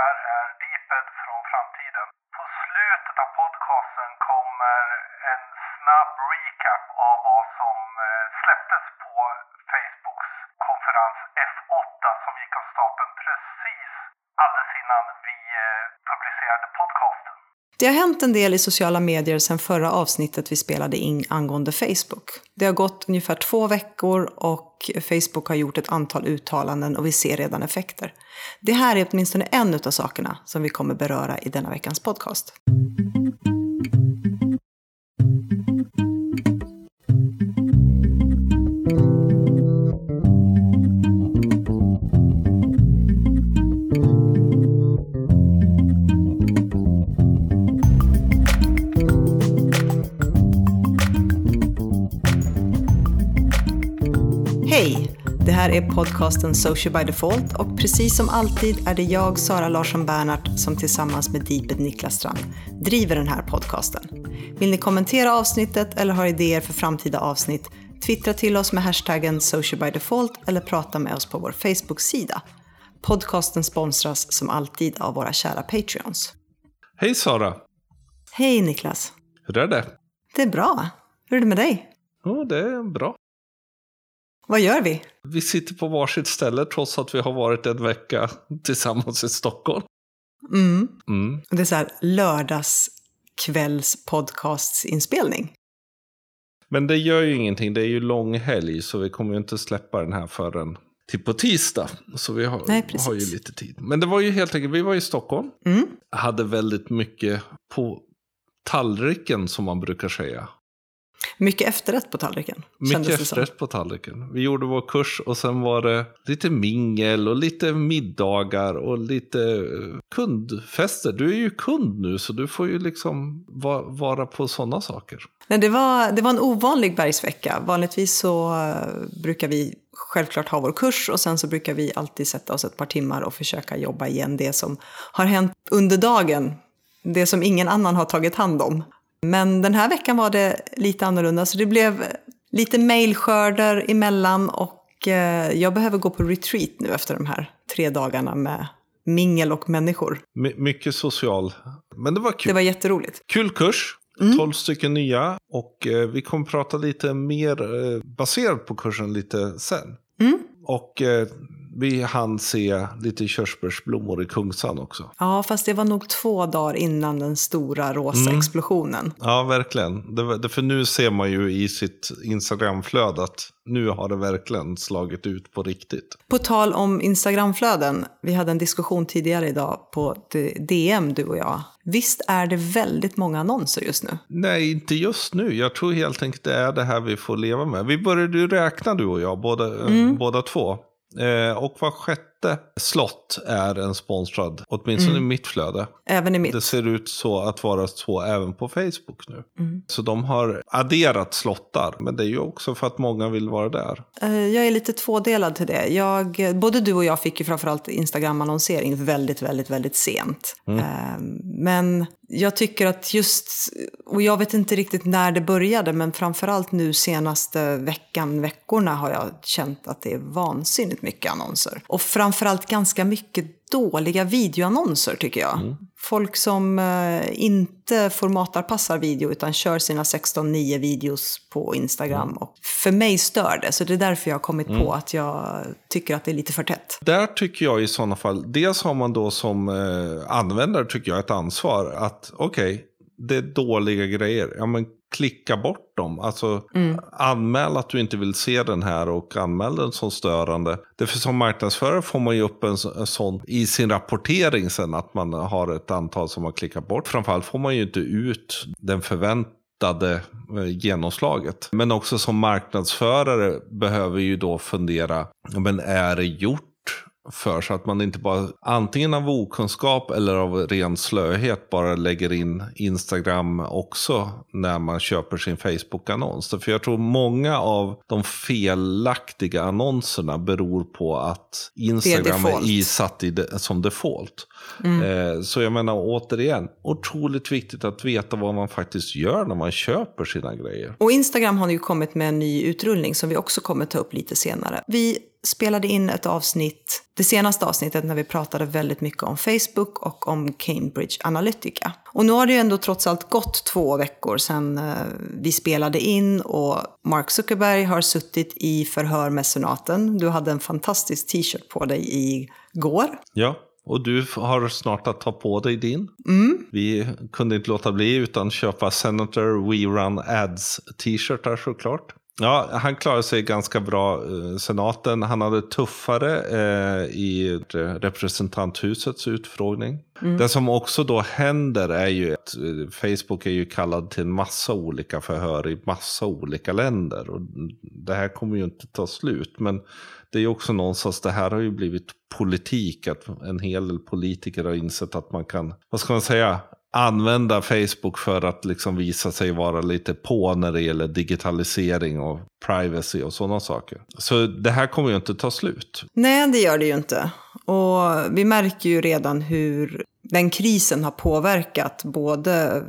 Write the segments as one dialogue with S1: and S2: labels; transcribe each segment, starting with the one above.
S1: här är Deeped från framtiden. På slutet av podcasten kommer en snabb recap av vad som eh, släpptes på Facebooks konferens F8 som gick av stapeln precis alldeles innan vi eh, publicerade podcasten.
S2: Det har hänt en del i sociala medier sedan förra avsnittet vi spelade in angående Facebook. Det har gått ungefär två veckor och Facebook har gjort ett antal uttalanden och vi ser redan effekter. Det här är åtminstone en av sakerna som vi kommer beröra i denna veckans podcast. Är podcasten Social by Default och precis som alltid är det jag, Sara Larsson Bernhardt, som tillsammans med Deeped Niklas Strand driver den här podcasten. Vill ni kommentera avsnittet eller har idéer för framtida avsnitt? Twittra till oss med hashtaggen Social by Default eller prata med oss på vår Facebook-sida. Podcasten sponsras som alltid av våra kära Patreons.
S3: Hej Sara!
S2: Hej Niklas!
S3: Hur är det?
S2: Det är bra. Hur är det med dig?
S3: Jo, det är bra.
S2: Vad gör vi?
S3: Vi sitter på varsitt ställe trots att vi har varit en vecka tillsammans i Stockholm.
S2: Mm.
S3: Mm.
S2: Det är så här lördagskvälls podcastinspelning.
S3: Men det gör ju ingenting, det är ju lång helg så vi kommer ju inte släppa den här förrän till på tisdag. Så vi har,
S2: Nej,
S3: har ju lite tid. Men det var ju helt enkelt, vi var i Stockholm.
S2: Mm.
S3: Hade väldigt mycket på tallriken som man brukar säga.
S2: Mycket efterrätt på tallriken.
S3: Mycket efterrätt på tallriken. Vi gjorde vår kurs och sen var det lite mingel och lite middagar och lite eh, kundfester. Du är ju kund nu så du får ju liksom va- vara på sådana saker.
S2: Nej, det, var, det var en ovanlig bergsvecka. Vanligtvis så eh, brukar vi självklart ha vår kurs och sen så brukar vi alltid sätta oss ett par timmar och försöka jobba igen det som har hänt under dagen. Det som ingen annan har tagit hand om. Men den här veckan var det lite annorlunda så det blev lite mejlskörder emellan och eh, jag behöver gå på retreat nu efter de här tre dagarna med mingel och människor.
S3: My- mycket social. Men det var kul.
S2: Det var jätteroligt.
S3: Kul kurs. 12 stycken nya. Och eh, vi kommer prata lite mer eh, baserat på kursen lite sen.
S2: Mm.
S3: Och eh, vi hann se lite körsbärsblommor i Kungsan också.
S2: Ja, fast det var nog två dagar innan den stora rosa explosionen.
S3: Ja, verkligen. Det, det, för nu ser man ju i sitt Instagramflöde att nu har det verkligen slagit ut på riktigt.
S2: På tal om Instagramflöden, vi hade en diskussion tidigare idag på DM, du och jag. Visst är det väldigt många annonser just nu?
S3: Nej, inte just nu. Jag tror helt enkelt det är det här vi får leva med. Vi började ju räkna du och jag, båda,
S2: Mm.
S3: båda två. Eh, och var sjätte slott är en sponsrad, åtminstone i mitt flöde.
S2: Även i mitt.
S3: Det ser ut så att vara så även på Facebook nu.
S2: Mm.
S3: Så de har adderat slottar, men det är ju också för att många vill vara där.
S2: Eh, Jag är lite tvådelad till det. Jag, både du och jag fick ju framförallt Instagram-annonsering väldigt, väldigt, väldigt sent. Eh, Men jag tycker att just, och jag vet inte riktigt när det började, men framförallt nu senaste veckan, veckorna har jag känt att det är vansinnigt mycket annonser. Och framförallt ganska mycket dåliga videoannonser tycker jag. Folk som eh, inte formatarpassar video utan kör sina 16.9 videos på Instagram. Och för mig stör det, så det är därför jag har kommit på att jag tycker att det är lite för tätt.
S3: Där tycker jag i sådana fall, dels har man då som eh, användare tycker jag ett ansvar att okej, det är dåliga grejer. Ja men klicka bort dem. Alltså anmäl att du inte vill se den här och anmäl den som störande. Därför som marknadsförare får man ju upp en, så- en sån i sin rapportering sen att man har ett antal som har klickat bort. Framförallt får man ju inte ut den förväntade eh, genomslaget. Men också som marknadsförare behöver ju då fundera, men är det gjort för så att man inte bara antingen av okunskap eller av ren slöhet bara lägger in Instagram också när man köper sin Facebook-annons. För jag tror många av de felaktiga annonserna beror på att Instagram är,
S2: default.
S3: isatt i de, som default. Eh, så jag menar återigen, otroligt viktigt att veta vad man faktiskt gör när man köper sina grejer.
S2: Och Instagram har ju kommit med en ny utrullning som vi också kommer ta upp lite senare. Vi spelade in ett avsnitt, det senaste avsnittet när vi pratade väldigt mycket om Facebook och om Cambridge Analytica. Och nu har det ju ändå trots allt gått två veckor sedan eh, vi spelade in och Mark Zuckerberg har suttit i förhör med senaten. Du hade en fantastisk t-shirt på dig igår.
S3: Ja, och du har snart att ta på dig din.
S2: Mm.
S3: Vi kunde inte låta bli utan köpa Senator We Run Ads t-shirtar såklart. Ja, han klarade sig ganska bra i senaten. Han hade tuffare eh, i representanthusets utfrågning. Mm. Det som också då händer är ju att eh, Facebook är ju kallad till en massa olika förhör i massa olika länder. Och det här kommer ju inte ta slut. Men det är ju också någonstans, det här har ju blivit politik. Att en hel del politiker har insett att man kan, vad ska man säga, använda Facebook för att liksom visa sig vara lite på när det gäller digitalisering och privacy och sådana saker. Så det här kommer ju inte ta slut.
S2: Nej, det gör det ju inte. Och vi märker ju redan hur den krisen har påverkat både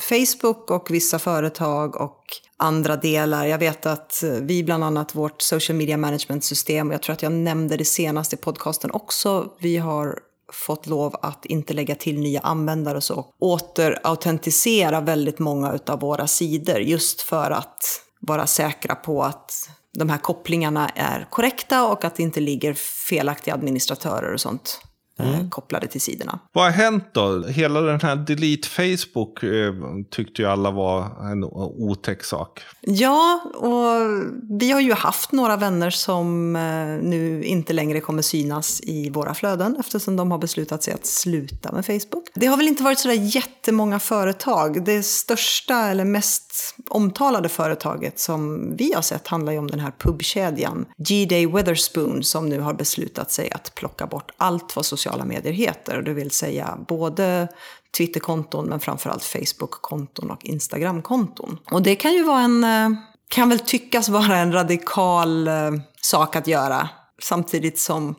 S2: Facebook och vissa företag och andra delar. Jag vet att vi bland annat vårt social media management system, och jag tror att jag nämnde det senast i podcasten också, vi har fått lov att inte lägga till nya användare och så. Återautentisera väldigt många av våra sidor just för att vara säkra på att de här kopplingarna är korrekta och att det inte ligger felaktiga administratörer och sånt mm. kopplade till sidorna.
S3: Vad har hänt då? Hela den här Delete Facebook eh, tyckte ju alla var en otäck sak.
S2: Ja, och vi har ju haft några vänner som eh, nu inte längre kommer synas i våra flöden eftersom de har beslutat sig att sluta med Facebook. Det har väl inte varit sådär jättemånga företag. Det största eller mest omtalade företaget som vi har sett handlar ju om den här pubkedjan G-Day Weatherspoon som nu har beslutat sig att plocka bort allt vad sociala medier heter. Det vill säga både Twitterkonton men framförallt Facebookkonton och Instagramkonton. Och det kan ju vara en, eh, kan väl tyckas vara en radikal eh, sak att göra. Samtidigt som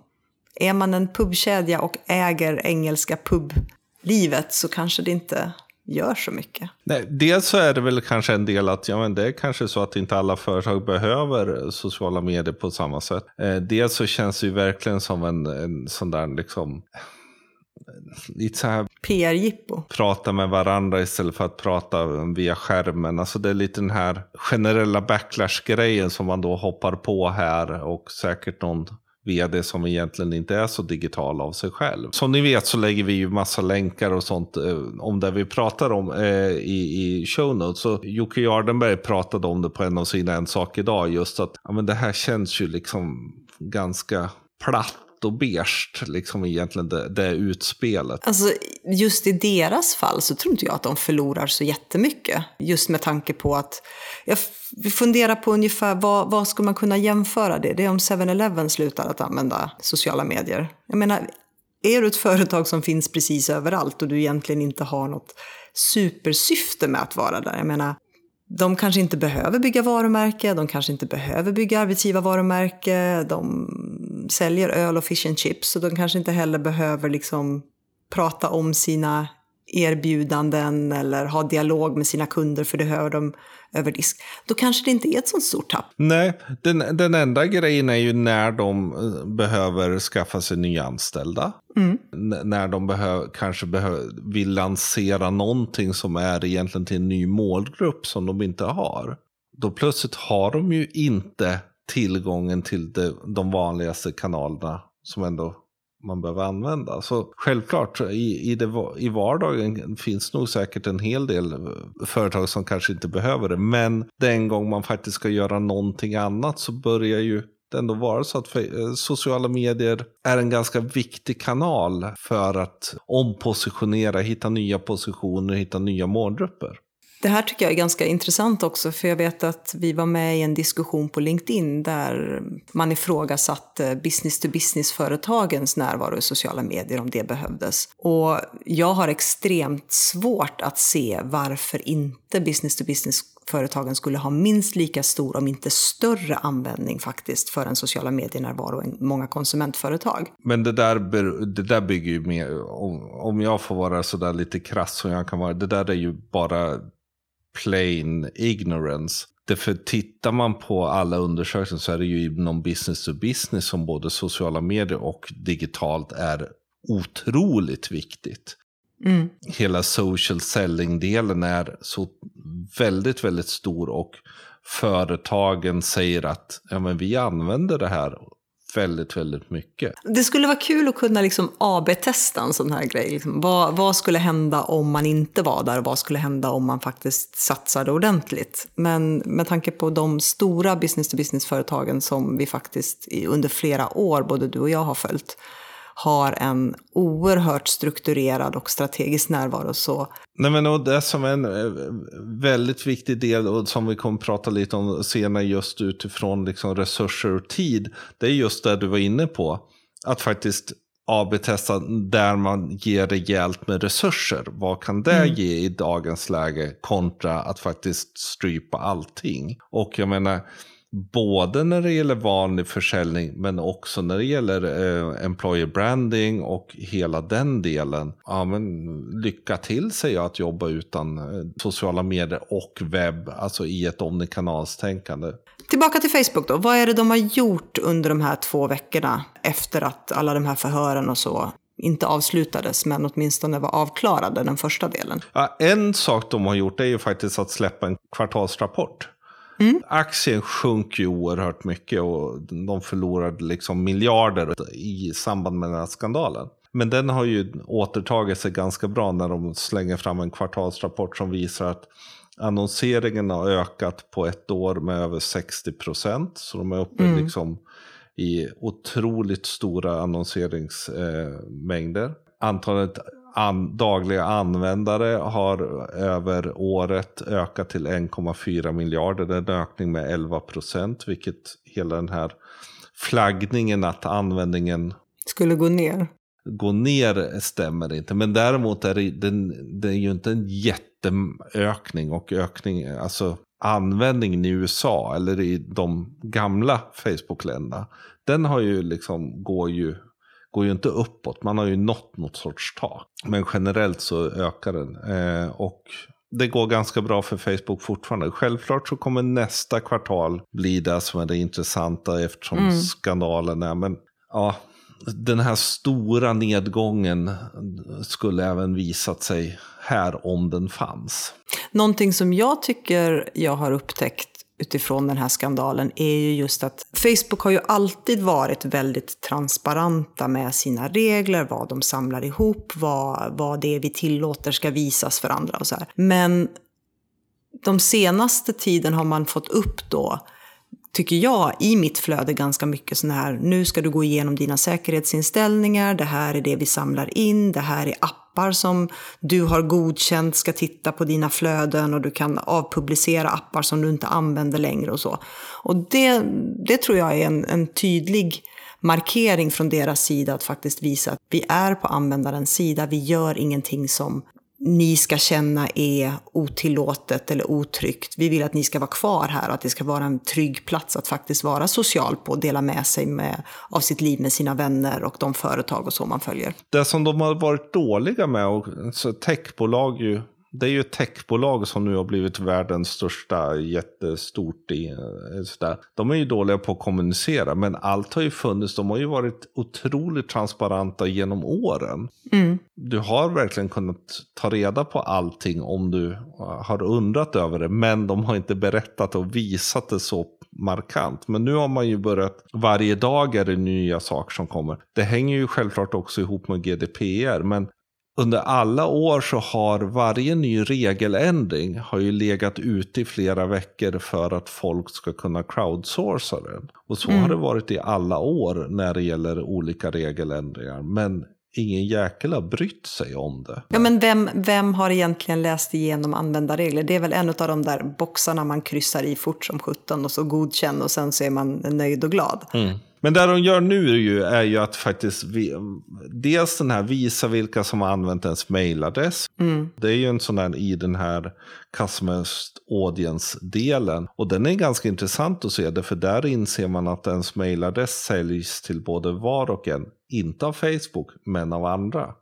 S2: är man en pubkedja och äger engelska publivet så kanske det inte gör så mycket.
S3: Nej, dels så är det väl kanske en del att ja, men det är kanske så att inte alla företag behöver sociala medier på samma sätt. Eh, dels så känns det ju verkligen som en, en sån där liksom lite så här
S2: PR-jippo.
S3: Prata med varandra istället för att prata via skärmen. Alltså det är lite den här generella backlash-grejen som man då hoppar på här och säkert någon vd som egentligen inte är så digital av sig själv. Som ni vet så lägger vi ju massa länkar och sånt eh, om det vi pratar om eh, i, i show notes. Så Jocke Jardenberg pratade om det på en av sina En sak idag. Just att ja, men det här känns ju liksom ganska platt och beige, liksom egentligen det, det utspelet.
S2: Alltså, just i deras fall så tror inte jag att de förlorar så jättemycket. Just med tanke på att, jag funderar på ungefär vad, vad skulle man kunna jämföra det? Det är om 7-Eleven slutar att använda sociala medier. Jag menar, är du ett företag som finns precis överallt och du egentligen inte har något supersyfte med att vara där. Jag menar, de kanske inte behöver bygga varumärke, de kanske inte behöver bygga arbetsgivarvarumärke, de säljer öl och fish and chips så de kanske inte heller behöver liksom prata om sina erbjudanden eller ha dialog med sina kunder för det hör de över disk. Då kanske det inte är ett sånt stort tapp.
S3: Nej, den, den enda grejen är ju när de eh, behöver skaffa sig nya anställda.
S2: Mm.
S3: När de behöver, kanske behöver, vill lansera någonting som är egentligen till en ny målgrupp som de inte har. Då plötsligt har de ju inte tillgången till de, de vanligaste kanalerna som ändå man behöver använda. Så självklart, i, i, det, i vardagen finns nog säkert en hel del eh, företag som kanske inte behöver det. Men den gång man faktiskt ska göra någonting annat så börjar ju det ändå vara så att eh, sociala medier är en ganska viktig kanal för att ompositionera, hitta nya positioner, hitta nya målgrupper.
S2: Det här tycker jag är ganska intressant också, för jag vet att vi var med i en diskussion på LinkedIn där man ifrågasatte business-to-business-företagens närvaro i sociala medier, om det behövdes. Och jag har extremt svårt att se varför inte business-to-business-företagen skulle ha minst lika stor, om inte större, användning faktiskt för en sociala medier-närvaro än många konsumentföretag.
S3: Men det där, det där bygger ju mer, om, om jag får vara sådär lite krass som jag kan vara, det där är ju bara plain ignorance. Därför tittar man på alla undersökningar så är det ju inom business to business som både sociala medier och digitalt är otroligt viktigt. Mm. Hela social selling-delen är så väldigt, väldigt stor och företagen säger att ja, men vi använder det här väldigt, väldigt mycket.
S2: Det skulle vara kul att kunna liksom AB-testa en sån här grej. Liksom, vad, vad, skulle hända om man inte var där och vad skulle hända om man faktiskt satsade ordentligt? Men med tanke på de stora business-to-business-företagen som vi faktiskt under flera år, både du och jag, har följt, har en oerhört strukturerad och strategisk närvaro. Så...
S3: Nej, men, och det som är en eh, väldigt viktig del och som vi kommer att prata lite om senare just utifrån liksom resurser och tid. Det är just det du var inne på. Att faktiskt AB-testa där man ger rejält med resurser. Vad kan det mm. ge i dagens läge kontra att faktiskt strypa allting? Och jag menar, Både när det gäller vanlig försäljning men också när det gäller eh, employer branding och hela den delen. Ja, men lycka till säger jag att jobba utan eh, sociala medier och webb, alltså i ett omnikanalstänkande.
S2: Tillbaka till Facebook då. Vad är det de har gjort under de här två veckorna efter att alla de här förhören och så inte avslutades, men åtminstone var avklarade, den första delen?
S3: Ja, en sak de har gjort är ju faktiskt att släppa en kvartalsrapport. Mm. Aktien sjönk ju oerhört mycket och de förlorade liksom miljarder i samband med den här skandalen. Men den har ju återtagit sig ganska bra när de slänger fram en kvartalsrapport som visar att annonseringen har ökat på ett år med över 60 procent. Så de är uppe mm. liksom i otroligt stora annonseringsmängder. Antalet an, dagliga användare har över året ökat till 1,4 miljarder. Det är en ökning med 11 procent, vilket hela den här flaggningen att användningen
S2: skulle gå ner.
S3: Gå ner stämmer inte, men däremot är det, den, det är ju inte en jätteökning och ökning, alltså användningen i USA eller i de gamla Facebook-länderna, den har ju liksom, går ju går ju inte uppåt. Man har ju nått något sorts tak. Men generellt så ökar den. Eh, och det går ganska bra för Facebook fortfarande. Självklart så kommer nästa kvartal bli det som är det intressanta eftersom mm. skandalen är. Men ja, den här stora nedgången skulle även visat sig här om den fanns.
S2: Någonting som jag tycker jag har upptäckt utifrån den här skandalen är ju just att Facebook har ju alltid varit väldigt transparenta med sina regler, vad de samlar ihop, vad, vad det vi tillåter ska visas för andra och så här. Men de senaste tiden har man fått upp då tycker jag, i mitt flöde ganska mycket sådana här, nu ska du gå igenom dina säkerhetsinställningar, det här är det vi samlar in, det här är appar som du har godkänt ska titta på dina flöden och du kan avpublicera appar som du inte använder längre och så. Och det, det tror jag är en, en tydlig markering från deras sida att faktiskt visa att vi är på användarens sida. Vi gör ingenting som ni ska känna är otillåtet eller otryggt. Vi vill att ni ska vara kvar här och att det ska vara en trygg plats att faktiskt vara social på och dela med sig med, av sitt liv med sina vänner och de företag och så man följer.
S3: Det som de har varit dåliga med, och så techbolag ju det är ju ett techbolag som nu har blivit världens största, jättestort. I, eh, sådär. De är ju dåliga på att kommunicera, men allt har ju funnits. De har ju varit otroligt transparenta genom åren. Mm. Du har verkligen kunnat ta reda på allting om du har undrat över det, men de har inte berättat och visat det så markant. Men nu har man ju börjat, varje dag är det nya saker som kommer. Det hänger ju självklart också ihop med GDPR, men under alla år så har varje ny regeländring har ju legat ute i flera veckor för att folk ska kunna crowdsourca den. Och så mm. har det varit i alla år när det gäller olika regeländringar. Men ingen jäkel har brytt sig om det.
S2: Ja, men vem, vem har egentligen läst igenom användarregler? Det är väl en av de där boxarna man kryssar i fort som sjutton och så godkänn och sen så är man nöjd och glad. Mm.
S3: Men det de gör nu är ju, är ju att faktiskt vi, dels den här visa vilka som har använt ens mailadress. Mm. Det är ju en sån där i den här customer audience-delen. Och den är ganska intressant att se det, för där inser man att ens mailadress säljs till både var och en, inte av Facebook, men av andra.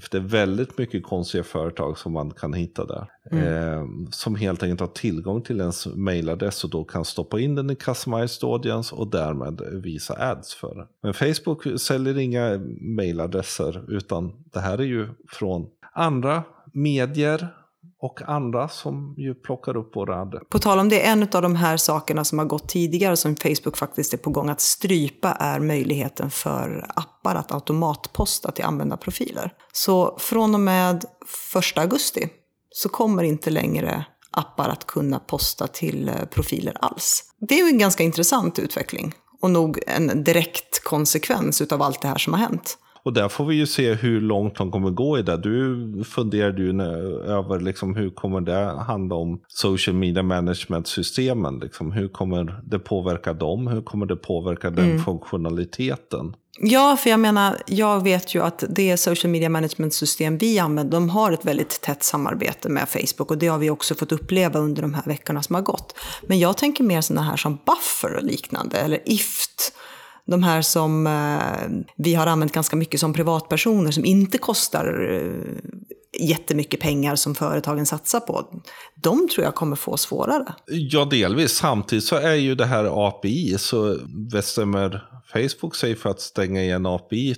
S3: För det är väldigt mycket konstiga företag som man kan hitta där. Mm. Eh, som helt enkelt har tillgång till ens mailadress och då kan stoppa in den i customized audience och därmed visa ads för den. Men Facebook säljer inga mailadresser utan det här är ju från andra medier och andra som ju plockar upp våra adresser.
S2: På tal om det, en av de här sakerna som har gått tidigare som Facebook faktiskt är på gång att strypa är möjligheten för appar att automatposta till användarprofiler. Så från och med 1 augusti så kommer inte längre appar att kunna posta till eh, profiler alls. Det är ju en ganska intressant utveckling och nog en direkt konsekvens av allt det här som har hänt.
S3: Och där får vi ju se hur långt de kommer gå i det. Du funderade ju över liksom, hur kommer det handla om social media management-systemen. Liksom, hur kommer det påverka dem? Hur kommer det påverka den mm. funktionaliteten?
S2: Ja, för jag menar, jag vet ju att det social media management-system vi använder, de har ett väldigt tätt samarbete med Facebook och det har vi också fått uppleva under de här veckorna som har gått. Men jag tänker mer sådana här som Buffer och liknande, eller IFT de här som eh, vi har använt ganska mycket som privatpersoner som inte kostar eh, jättemycket pengar som företagen satsar på. De tror jag kommer få svårare.
S3: Ja, delvis. Samtidigt så är ju det här API så bestämmer Facebook sig för att stänga igen API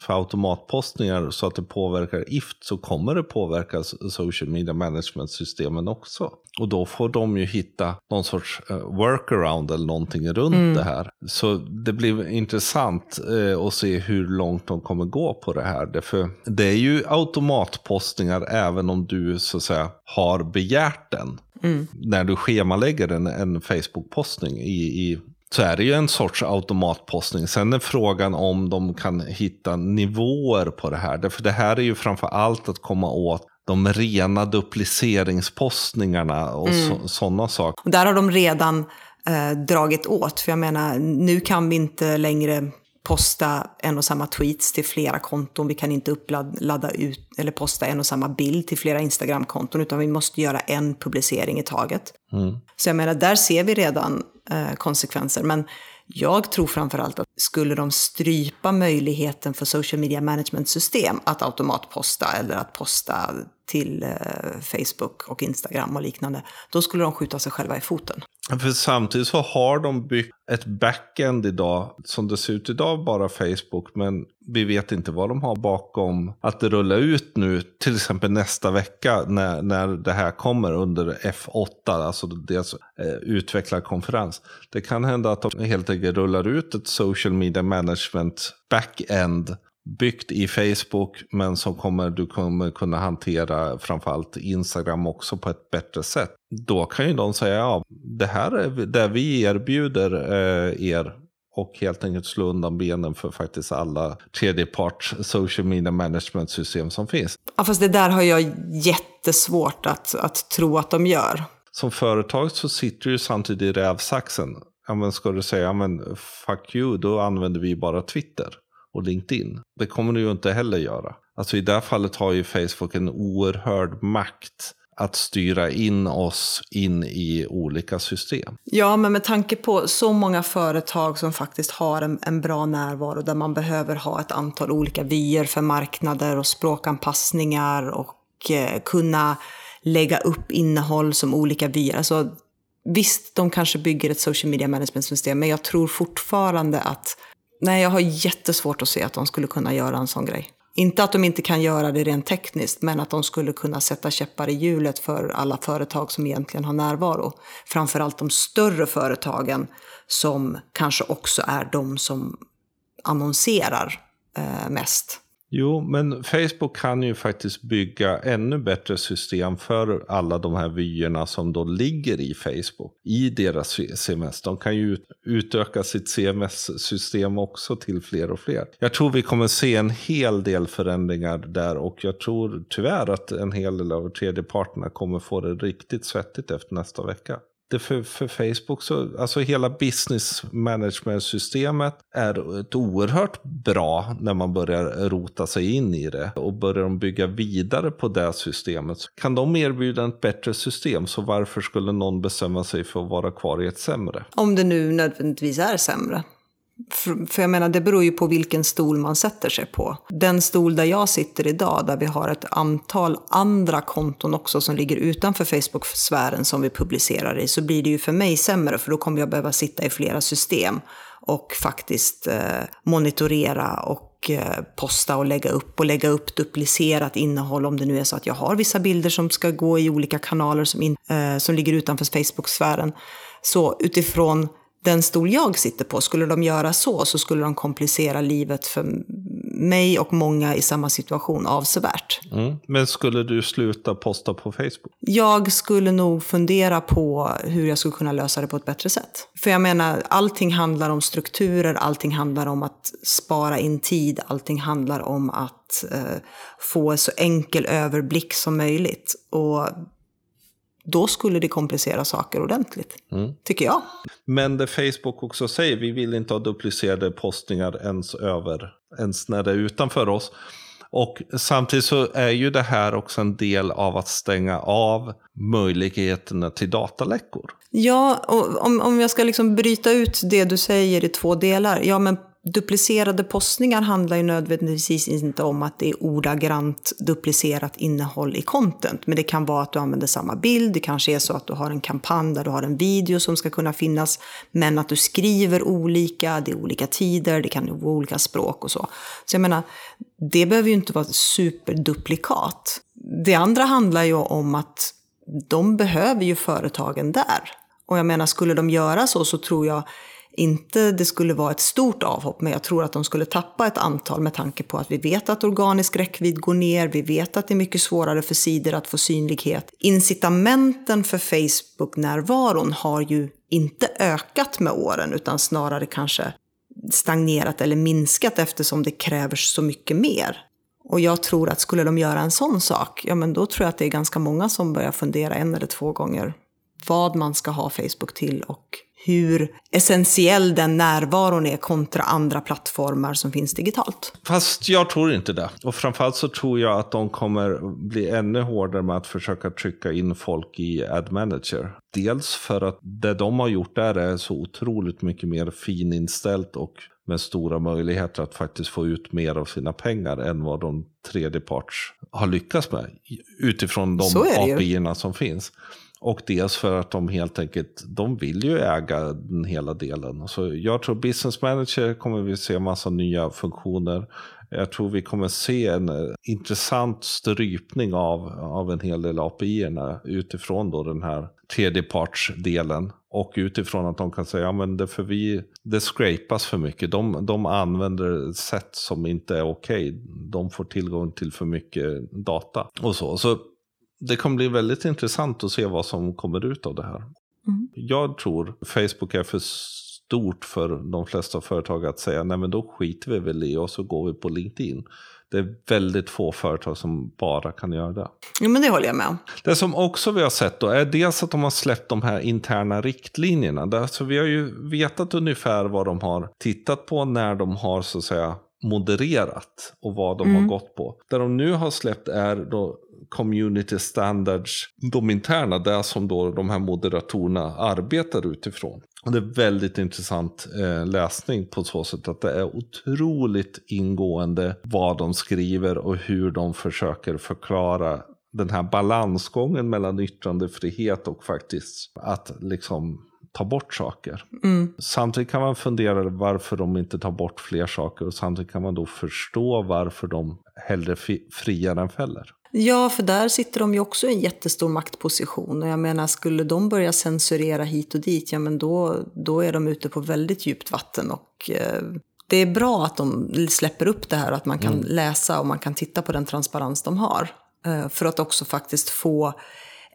S3: för automatpostningar så att det påverkar IFT så kommer det påverka social media management-systemen också. Och då får de ju hitta någon sorts uh, workaround eller någonting runt mm. det här. Så det blir intressant uh, att se hur långt de kommer gå på det här. Därför det är ju automatpostningar även om du så att säga har begärt den. Mm. När du schemalägger en, en Facebook-postning i, i så är det ju en sorts automatpostning. Sen är frågan om de kan hitta nivåer på det här. För det här är ju framför allt att komma åt de rena dupliceringspostningarna och mm. sådana saker.
S2: Och där har de redan eh, dragit åt. För jag menar, nu kan vi inte längre posta en och samma tweets till flera konton. Vi kan inte uppladda ut eller posta en och samma bild till flera Instagram-konton, utan vi måste göra en publicering i taget. Mm. Så jag menar, där ser vi redan eh, konsekvenser. Men jag tror framförallt att skulle de strypa möjligheten för social media management-system att automatposta eller att posta till eh, Facebook och Instagram och liknande, då skulle de skjuta sig själva i foten.
S3: För samtidigt så har de byggt ett backend idag, som det ser ut idag, bara Facebook, men vi vet inte vad de har bakom att det rullar ut nu, till exempel nästa vecka när, när det här kommer under F8, alltså deras eh, utvecklarkonferens. Det kan hända att de helt enkelt rullar ut ett social media management backend byggt i Facebook men som kommer, du kommer kunna hantera framförallt Instagram också på ett bättre sätt. Då kan ju de säga ja, det här är det vi erbjuder eh, er och helt enkelt slå undan benen för faktiskt alla tredjeparts social media management system som finns.
S2: Ja, fast det där har jag jättesvårt att, att tro att de gör.
S3: Som företag så sitter du samtidigt i rävsaxen. Ja, men ska du säga, ja, men fuck you, då använder vi bara Twitter och LinkedIn. Det kommer du ju inte heller göra. Alltså i det här fallet har ju Facebook en oerhörd makt att styra in oss in i olika system.
S2: Ja, men med tanke på så många företag som faktiskt har en, en bra närvaro där man behöver ha ett antal olika vyer för marknader och språkanpassningar och eh, kunna lägga upp innehåll som olika vyer. Alltså, visst, de kanske bygger ett social media management system, men jag tror fortfarande att Nej, jag har jättesvårt att se att de skulle kunna göra en sån grej. Inte att de inte kan göra det rent tekniskt, men att de skulle kunna sätta käppar i hjulet för alla företag som egentligen har närvaro. Framförallt de större företagen som kanske också är de som annonserar eh, mest.
S3: Jo, men Facebook kan ju faktiskt bygga ännu bättre system för alla de här vyerna som då ligger i Facebook. I deras CMS. De kan ju utöka sitt CMS-system också till fler och fler. Jag tror vi kommer se en hel del förändringar där och jag tror tyvärr att en hel del av tredjeparterna kommer få det riktigt svettigt efter nästa vecka det för, för Facebook, så, alltså hela business management-systemet är ett oerhört bra när man börjar rota sig in i det. Och börjar de bygga vidare på det systemet, kan de erbjuda ett bättre system, så varför skulle någon bestämma sig för att vara kvar i ett sämre?
S2: Om det nu nödvändigtvis är sämre. För, för jag menar, det beror ju på vilken stol man sätter sig på. Den stol där jag sitter idag, där vi har ett antal andra konton också som ligger utanför Facebook-sfären som vi publicerar i, så blir det ju för mig sämre, för då kommer jag behöva sitta i flera system och faktiskt eh, monitorera och eh, posta och lägga upp och lägga upp duplicerat innehåll om det nu är så att jag har vissa bilder som ska gå i olika kanaler som, in, eh, som ligger utanför Facebook-sfären. Så utifrån den stol jag sitter på, skulle de göra så så skulle de komplicera livet för mig och många i samma situation avsevärt.
S3: Mm. Men skulle du sluta posta på Facebook?
S2: Jag skulle nog fundera på hur jag skulle kunna lösa det på ett bättre sätt. För jag menar, allting handlar om strukturer, allting handlar om att spara in tid, allting handlar om att eh, få så enkel överblick som möjligt. Och då skulle det komplicera saker ordentligt. Mm. Tycker jag.
S3: Men det Facebook också säger, vi vill inte ha duplicerade postningar ens över, ens när det är utanför oss. Och samtidigt så är ju det här också en del av att stänga av möjligheterna till dataläckor.
S2: Ja, om, om jag ska liksom bryta ut det du säger i två delar. Ja, men duplicerade postningar handlar ju nödvändigtvis inte om att det är ordagrant duplicerat innehåll i content. Men det kan vara att du använder samma bild, det kanske är så att du har en kampanj där du har en video som ska kunna finnas, men att du skriver olika, det är olika tider, det kan vara olika språk och så. Så jag menar, det behöver ju inte vara superduplikat. Det andra handlar ju om att de behöver ju företagen där. Och jag menar, skulle de göra så så tror jag inte det skulle vara ett stort avhopp, men jag tror att de skulle tappa ett antal med tanke på att vi vet att organisk räckvidd går ner, vi vet att det är mycket svårare för sidor att få synlighet. Incitamenten för Facebook-närvaron har ju inte ökat med åren, utan snarare kanske stagnerat eller minskat eftersom det kräver så mycket mer. Och jag tror att skulle de göra en sån sak, ja men då tror jag att det är ganska många som börjar fundera en eller två gånger vad man ska ha Facebook till och hur essentiell den närvaron är kontra andra plattformar som finns digitalt.
S3: Fast jag tror inte det. Och framförallt så tror jag att de kommer bli ännu hårdare med att försöka trycka in folk i Ad Manager. Dels för att det de har gjort där är så otroligt mycket mer fininställt och med stora möjligheter att faktiskt få ut mer av sina pengar än vad de tredjeparts har lyckats med. Utifrån de API som finns. Och dels för att de helt enkelt, de vill ju äga den hela delen. Så jag tror business manager kommer vi se massa nya funktioner. Jag tror vi kommer se en eh, intressant strypning av, av en hel del api utifrån då den här tredjepartsdelen. Och utifrån att de kan säga, ja men det, för vi, det scrapas för mycket. De, de använder sätt som inte är okej. Okay. De får tillgång till för mycket data och så. Så det kommer bli väldigt intressant att se vad som kommer ut av det här. Mm. Jag tror Facebook är för stort för de flesta företag att säga nej men då skiter vi väl i och så går vi på LinkedIn. Det är väldigt få företag som bara kan göra det.
S2: Jo, men det håller jag med om.
S3: Det som också vi har sett då är dels att de har släppt de här interna riktlinjerna. Alltså vi har ju vetat ungefär vad de har tittat på när de har så att säga modererat och vad de mm. har gått på. Det de nu har släppt är då community standards, de interna, det som då de här moderatorerna arbetar utifrån. Och det är väldigt intressant eh, läsning på så sätt att det är otroligt ingående vad de skriver och hur de försöker förklara den här balansgången mellan yttrandefrihet och faktiskt att liksom ta bort saker. Mm. Samtidigt kan man fundera varför de inte tar bort fler saker och samtidigt kan man då förstå varför de hellre friar än fäller.
S2: Ja, för där sitter de ju också i en jättestor maktposition. Och jag menar, skulle de börja censurera hit och dit, ja men då, då är de ute på väldigt djupt vatten. Och eh, det är bra att de släpper upp det här, att man kan mm. läsa och man kan titta på den transparens de har. Eh, för att också faktiskt få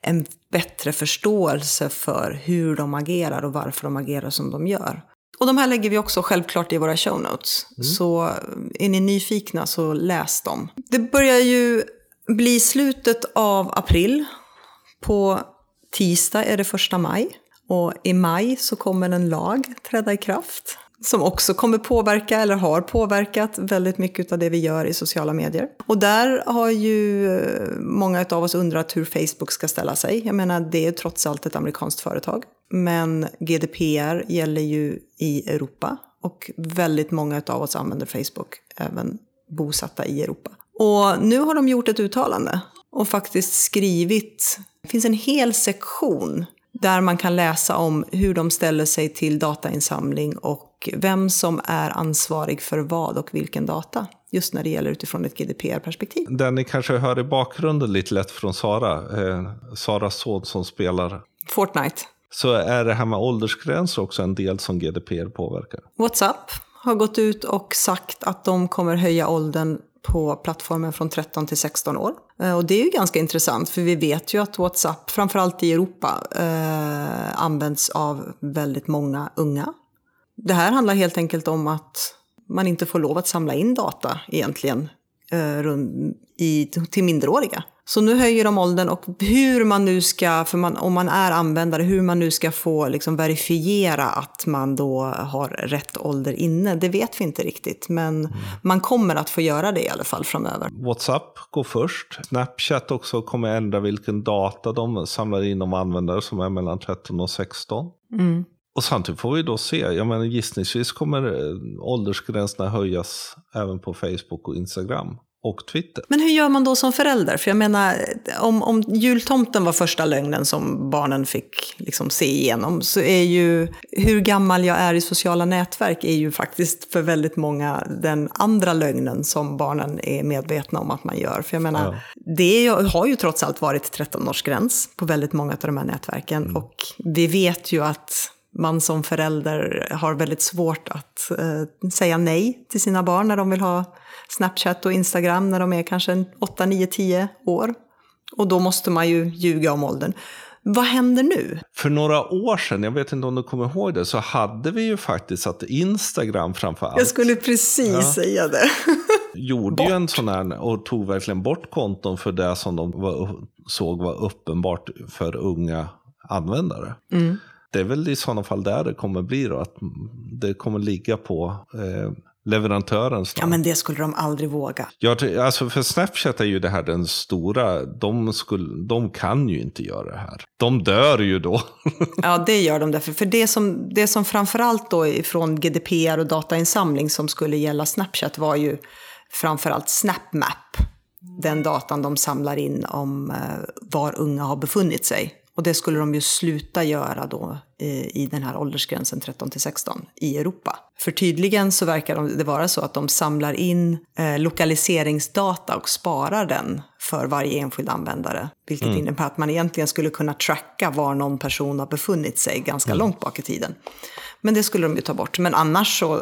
S2: en bättre förståelse för hur de agerar och varför de agerar som de gör. Och de här lägger vi också självklart i våra show notes. Mm. Så är ni nyfikna så läs dem. Det börjar ju bli slutet av april. På tisdag är det första maj. Och i maj så kommer en lag träda i kraft som också kommer påverka, eller har påverkat, väldigt mycket av det vi gör i sociala medier. Och där har ju eh, många av oss undrat hur Facebook ska ställa sig. Jag menar, det är trots allt ett amerikanskt företag. Men GDPR gäller ju i Europa och väldigt många av oss använder Facebook, även bosatta i Europa. Och nu har de gjort ett uttalande och faktiskt skrivit, det finns en hel sektion där man kan läsa om hur de ställer sig till datainsamling och vem som är ansvarig för vad och vilken data. Just när det gäller utifrån ett GDPR-perspektiv.
S3: Den ni kanske hör i bakgrunden lite lätt från Sara, eh, Saras son som spelar
S2: Fortnite.
S3: Så är det här med åldersgränser också en del som GDPR påverkar?
S2: WhatsApp har gått ut och sagt att de kommer höja åldern på plattformen från 13 till 16 år. Eh, och det är ju ganska intressant för vi vet ju att WhatsApp, framförallt i Europa, eh, används av väldigt många unga. Det här handlar helt enkelt om att man inte får lov att samla in data egentligen eh, i, till minderåriga. Så nu höjer de åldern och hur man nu ska, för man, om man är användare, hur man nu ska få liksom verifiera att man då har rätt ålder inne, det vet vi inte riktigt. Men man kommer att få göra det i alla fall framöver.
S3: WhatsApp går först. Snapchat också kommer ändra vilken data de samlar in om användare som är mellan 13 och 16. Mm. Och samtidigt får vi då se, jag menar gissningsvis kommer eh, åldersgränserna höjas även på Facebook och Instagram och Twitter.
S2: Men hur gör man då som förälder? För jag menar, om, om jultomten var första lögnen som barnen fick liksom se igenom, så är ju hur gammal jag är i sociala nätverk är ju faktiskt för väldigt många den andra lögnen som barnen är medvetna om att man gör. För jag menar, ja. det har ju trots allt varit 13-årsgräns på väldigt många av de här nätverken. Mm. Och vi vet ju att man som förälder har väldigt svårt att eh, säga nej till sina barn när de vill ha Snapchat och Instagram när de är kanske 8, 9, 10 år. Och då måste man ju ljuga om åldern. Vad händer nu?
S3: För några år sedan, jag vet inte om du kommer ihåg det, så hade vi ju faktiskt att Instagram framför allt.
S2: Jag skulle precis ja, säga det.
S3: gjorde bort. ju en sån här och tog verkligen bort konton för det som de var, såg var uppenbart för unga användare. Mm. Det är väl i sådana fall där det kommer bli då, att det kommer ligga på eh, leverantörens
S2: Ja, men det skulle de aldrig våga.
S3: Ja, alltså för Snapchat är ju det här den stora, de, skulle, de kan ju inte göra det här. De dör ju då.
S2: ja, det gör de därför. För det som, det som framförallt då från GDPR och datainsamling som skulle gälla Snapchat var ju framförallt SnapMap. Den datan de samlar in om eh, var unga har befunnit sig. Och det skulle de ju sluta göra då i den här åldersgränsen 13 till 16 i Europa. För tydligen så verkar det vara så att de samlar in eh, lokaliseringsdata och sparar den för varje enskild användare. Vilket mm. innebär att man egentligen skulle kunna tracka var någon person har befunnit sig ganska mm. långt bak i tiden. Men det skulle de ju ta bort. Men annars så,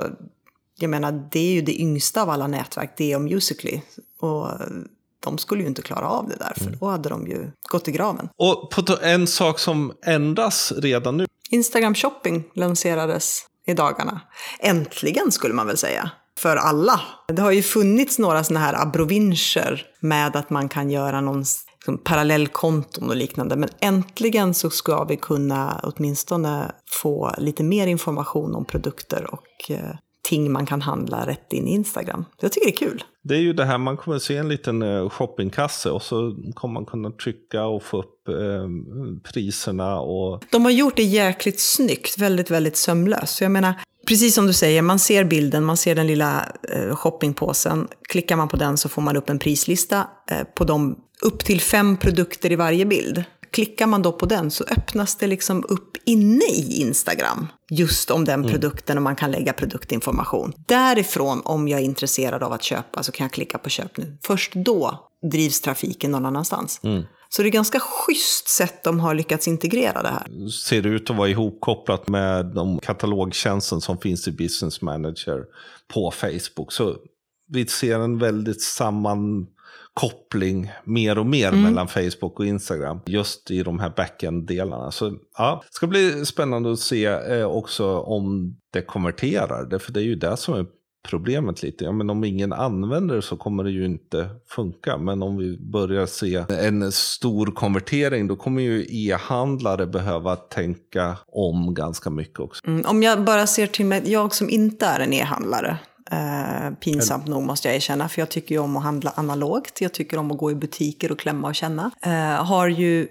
S2: jag menar, det är ju det yngsta av alla nätverk, det är Musically. Och de skulle ju inte klara av det där, för mm. då hade de ju gått i graven.
S3: Och på en sak som ändras redan nu.
S2: Instagram shopping lanserades i dagarna. Äntligen skulle man väl säga. För alla. Det har ju funnits några sådana här abrovincher med att man kan göra någon liksom, parallellkonton och liknande. Men äntligen så ska vi kunna åtminstone få lite mer information om produkter och eh, ting man kan handla rätt in i Instagram. Jag tycker det är kul.
S3: Det är ju det här, man kommer se en liten eh, shoppingkasse och så kommer man kunna trycka och få upp eh, priserna. Och...
S2: De har gjort det jäkligt snyggt, väldigt, väldigt sömlöst. Jag menar, precis som du säger, man ser bilden, man ser den lilla eh, shoppingpåsen. Klickar man på den så får man upp en prislista eh, på de upp till fem produkter i varje bild. Klickar man då på den så öppnas det liksom upp inne i Instagram just om den mm. produkten och man kan lägga produktinformation. Därifrån, om jag är intresserad av att köpa, så kan jag klicka på köp nu. Först då drivs trafiken någon annanstans. Mm. Så det är ganska schysst sätt de har lyckats integrera det här.
S3: Ser ut att vara ihopkopplat med de katalogtjänsten som finns i Business Manager på Facebook. Så vi ser en väldigt samman koppling mer och mer mm. mellan Facebook och Instagram. Just i de här backend-delarna. Så ja, det ska bli spännande att se eh, också om det konverterar. För det är ju det som är problemet lite. Ja, men om ingen använder det så kommer det ju inte funka. Men om vi börjar se en stor konvertering då kommer ju e-handlare behöva tänka om ganska mycket också.
S2: Mm, om jag bara ser till mig, jag som inte är en e-handlare. Eh, pinsamt nog måste jag erkänna, för jag tycker ju om att handla analogt. Jag tycker om att gå i butiker och klämma och känna. Eh, har ju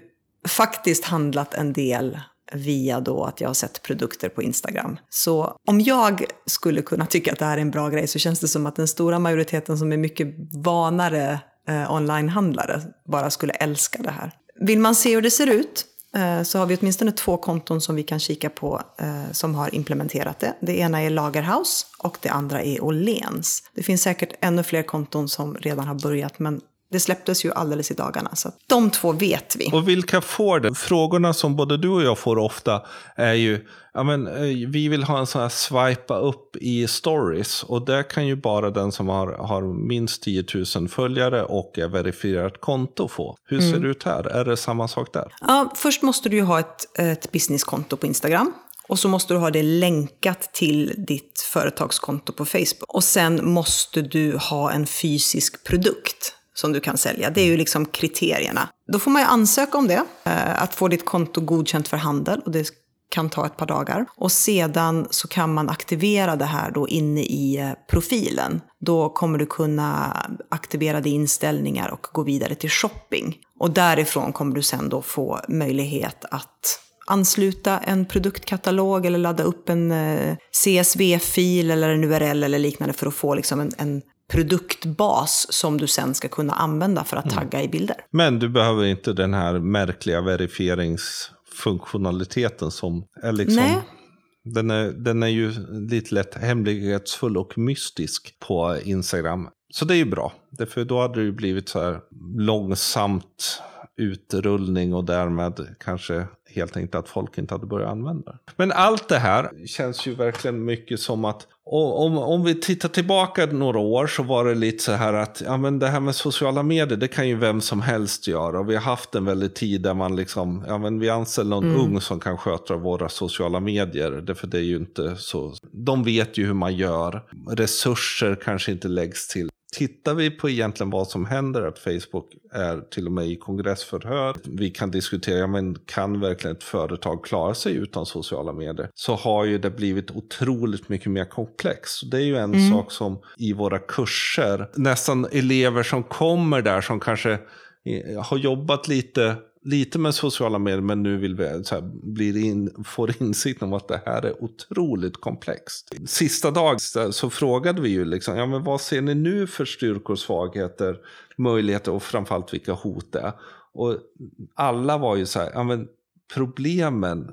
S2: faktiskt handlat en del via då att jag har sett produkter på Instagram. Så om jag skulle kunna tycka att det här är en bra grej så känns det som att den stora majoriteten som är mycket vanare eh, onlinehandlare bara skulle älska det här. Vill man se hur det ser ut Eh, så har vi åtminstone två konton som vi kan kika på eh, som har implementerat det. Det ena är Lagerhaus och det andra är Åhléns. Det finns säkert ännu fler konton som redan har börjat men det släpptes ju alldeles i dagarna, så de två vet vi.
S3: Och vilka får det? Frågorna som både du och jag får ofta är ju, ja men eh, vi vill ha en sån här swipa upp i stories. Och det kan ju bara den som har, har minst 10 000 följare och är verifierat konto få. Hur ser mm. det ut här? Är det samma sak där?
S2: Ja, först måste du ju ha ett, ett businesskonto på Instagram. Och så måste du ha det länkat till ditt företagskonto på Facebook. Och sen måste du ha en fysisk produkt som du kan sälja. Det är ju liksom kriterierna. Då får man ju ansöka om det, eh, att få ditt konto godkänt för handel. Och det kan ta ett par dagar. Och sedan så kan man aktivera det här då inne i eh, profilen. Då kommer du kunna aktivera dina inställningar och gå vidare till shopping. Och därifrån kommer du sen då få möjlighet att ansluta en produktkatalog eller ladda upp en eh, CSV-fil eller en URL eller liknande för att få liksom en, en produktbas som du sen ska kunna använda för att mm. tagga i bilder.
S3: Men du behöver inte den här märkliga verifieringsfunktionaliteten som är liksom... Nej. Den är, den är ju lite lätt hemlighetsfull och mystisk på Instagram. Så det är ju bra. Därför då hade det ju blivit så här långsamt utrullning och därmed kanske helt enkelt att folk inte hade börjat använda det. Men allt det här känns ju verkligen mycket som att om, om vi tittar tillbaka några år så var det lite så här att ja, men det här med sociala medier det kan ju vem som helst göra. Och vi har haft en väldigt tid där man liksom, ja men vi anställer någon mm. ung som kan sköta våra sociala medier. Därför det är ju inte så, de vet ju hur man gör. Resurser kanske inte läggs till Tittar vi på egentligen vad som händer, att Facebook är till och med i kongressförhör, vi kan diskutera, men kan verkligen ett företag klara sig utan sociala medier? Så har ju det blivit otroligt mycket mer komplext. Det är ju en mm. sak som i våra kurser, nästan elever som kommer där som kanske eh, har jobbat lite lite med sociala medier men nu vill vi så här, blir in, får insikt om att det här är otroligt komplext. Sista dagen så frågade vi ju liksom, ja men vad ser ni nu för styrkor, svagheter, möjligheter och framförallt vilka hot det är. Och alla var ju så här, ja men problemen,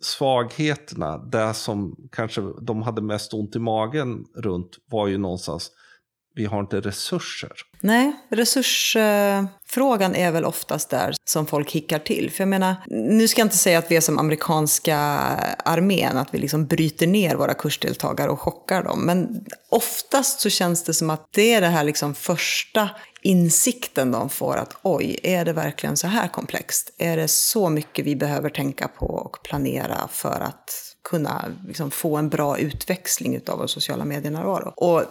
S3: svagheterna, det som kanske de hade mest ont i magen runt var ju någonstans vi har inte resurser.
S2: Nej, resursfrågan är väl oftast där som folk hickar till. För jag menar, nu ska jag inte säga att vi är som amerikanska armén, att vi liksom bryter ner våra kursdeltagare och chockar dem. Men oftast så känns det som att det är det här liksom första insikten de får att oj, är det verkligen så här komplext? Är det så mycket vi behöver tänka på och planera för att kunna liksom få en bra utväxling av vår sociala medienärvaro? Och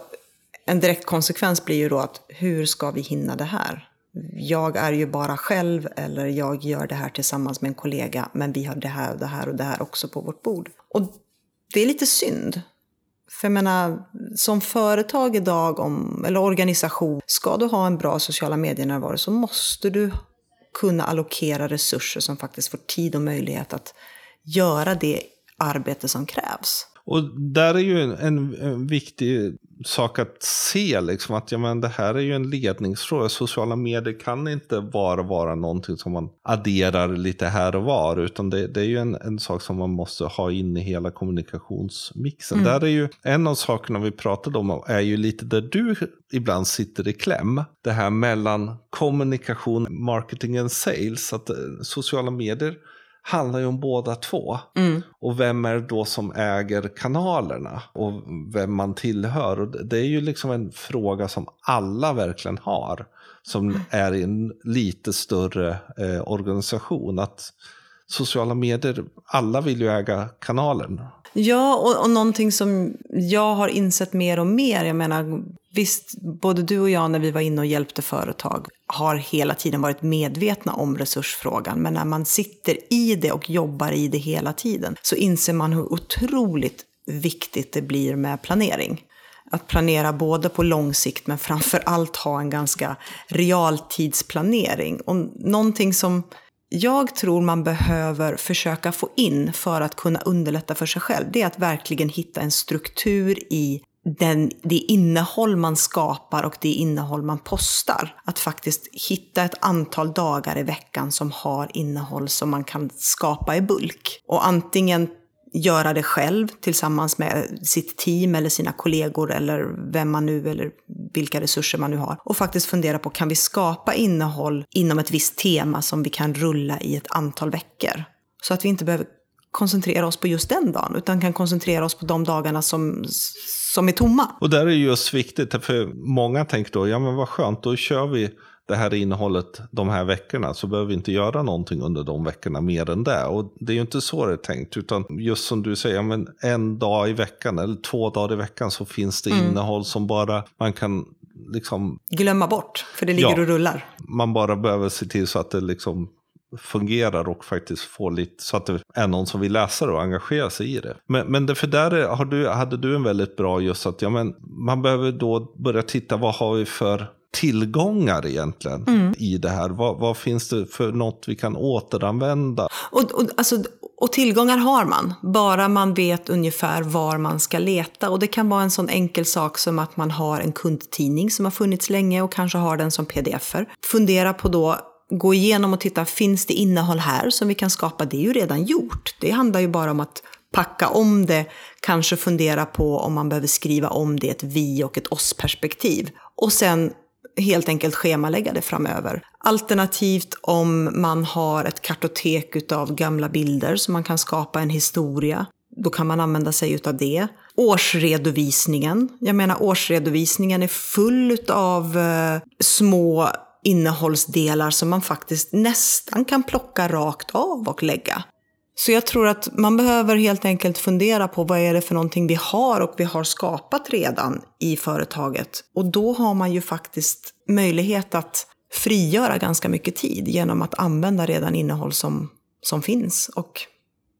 S2: en direkt konsekvens blir ju då att hur ska vi hinna det här? Jag är ju bara själv eller jag gör det här tillsammans med en kollega men vi har det här och det här och det här också på vårt bord. Och det är lite synd. För jag menar, som företag idag, om, eller organisation, ska du ha en bra sociala medier-närvaro så måste du kunna allokera resurser som faktiskt får tid och möjlighet att göra det arbete som krävs.
S3: Och där är ju en, en, en viktig sak att se, liksom, att ja, men det här är ju en ledningsfråga. Sociala medier kan inte bara vara någonting som man adderar lite här och var, utan det, det är ju en, en, sak som man måste ha in i hela kommunikationsmixen. Mm. Där är ju en av sakerna vi pratade om, är ju lite där du ibland sitter i kläm. Det här mellan kommunikation, marketing och sales, att eh, sociala medier handlar ju om båda två. Mm. Och vem är det då som äger kanalerna och vem man tillhör. Och det är ju liksom en fråga som alla verkligen har. Som är i en lite större eh, organisation. Att sociala medier, alla vill ju äga kanalen.
S2: Ja, och, och någonting som jag har insett mer och mer, jag menar, visst, både du och jag när vi var inne och hjälpte företag har hela tiden varit medvetna om resursfrågan, men när man sitter i det och jobbar i det hela tiden så inser man hur otroligt viktigt det blir med planering. Att planera både på lång sikt men framför allt ha en ganska realtidsplanering. Och någonting som jag tror man behöver försöka få in för att kunna underlätta för sig själv, det är att verkligen hitta en struktur i den, det innehåll man skapar och det innehåll man postar. Att faktiskt hitta ett antal dagar i veckan som har innehåll som man kan skapa i bulk. Och antingen göra det själv tillsammans med sitt team eller sina kollegor eller vem man nu eller vilka resurser man nu har. Och faktiskt fundera på, kan vi skapa innehåll inom ett visst tema som vi kan rulla i ett antal veckor? Så att vi inte behöver koncentrera oss på just den dagen, utan kan koncentrera oss på de dagarna som, som är tomma.
S3: Och där är just viktigt, för många tänker då, ja men vad skönt, då kör vi det här innehållet de här veckorna så behöver vi inte göra någonting under de veckorna mer än det. Och det är ju inte så det är tänkt, utan just som du säger, men en dag i veckan eller två dagar i veckan så finns det mm. innehåll som bara man kan liksom...
S2: Glömma bort, för det ligger ja, och rullar.
S3: Man bara behöver se till så att det liksom fungerar och faktiskt får lite så att det är någon som vill läsa det och engagera sig i det. Men, men det, för där har du, hade du en väldigt bra just att ja, men man behöver då börja titta vad har vi för tillgångar egentligen mm. i det här? Vad, vad, finns det för något vi kan återanvända?
S2: Och, och, alltså, och tillgångar har man, bara man vet ungefär var man ska leta. Och det kan vara en sån enkel sak som att man har en kundtidning som har funnits länge och kanske har den som pdf-er. Fundera på då gå igenom och titta, finns det innehåll här som vi kan skapa? Det är ju redan gjort. Det handlar ju bara om att packa om det, kanske fundera på om man behöver skriva om det ett vi och ett oss-perspektiv. Och sen helt enkelt schemalägga det framöver. Alternativt om man har ett kartotek av gamla bilder så man kan skapa en historia. Då kan man använda sig utav det. Årsredovisningen. Jag menar årsredovisningen är full av eh, små innehållsdelar som man faktiskt nästan kan plocka rakt av och lägga. Så jag tror att man behöver helt enkelt fundera på vad är det för någonting vi har och vi har skapat redan i företaget. Och då har man ju faktiskt möjlighet att frigöra ganska mycket tid genom att använda redan innehåll som, som finns. Och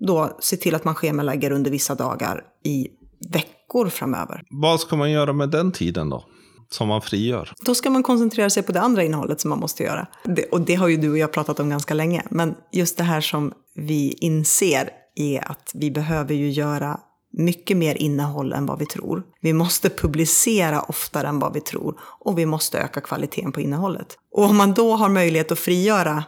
S2: då se till att man schemalägger under vissa dagar i veckor framöver.
S3: Vad ska man göra med den tiden då? Som man frigör.
S2: Då ska man koncentrera sig på det andra innehållet som man måste göra. Det, och det har ju du och jag pratat om ganska länge. Men just det här som vi inser är att vi behöver ju göra mycket mer innehåll än vad vi tror. Vi måste publicera oftare än vad vi tror och vi måste öka kvaliteten på innehållet. Och om man då har möjlighet att frigöra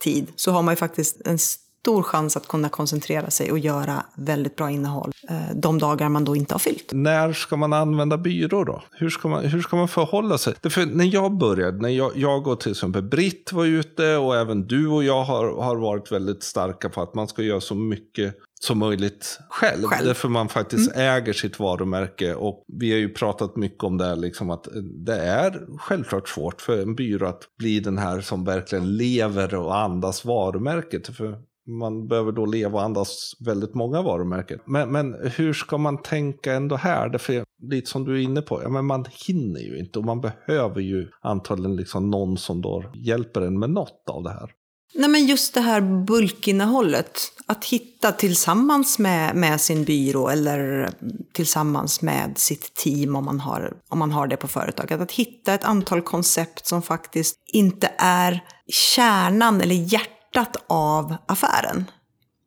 S2: tid så har man ju faktiskt en stor chans att kunna koncentrera sig och göra väldigt bra innehåll eh, de dagar man då inte har fyllt.
S3: När ska man använda byrå då? Hur ska man, hur ska man förhålla sig? För när jag började, när jag, jag och till exempel Britt var ute och även du och jag har, har varit väldigt starka på att man ska göra så mycket som möjligt själv. själv. Därför man faktiskt mm. äger sitt varumärke. Och vi har ju pratat mycket om det, liksom att det är självklart svårt för en byrå att bli den här som verkligen lever och andas varumärket. För man behöver då leva och andas väldigt många varumärken. Men, men hur ska man tänka ändå här? Därför, lite som du är inne på, ja, men man hinner ju inte och man behöver ju antagligen liksom någon som då hjälper en med något av det här.
S2: Nej, men just det här bulkinnehållet, att hitta tillsammans med, med sin byrå eller tillsammans med sitt team om man, har, om man har det på företaget. Att hitta ett antal koncept som faktiskt inte är kärnan eller hjärtat hjärtat av affären.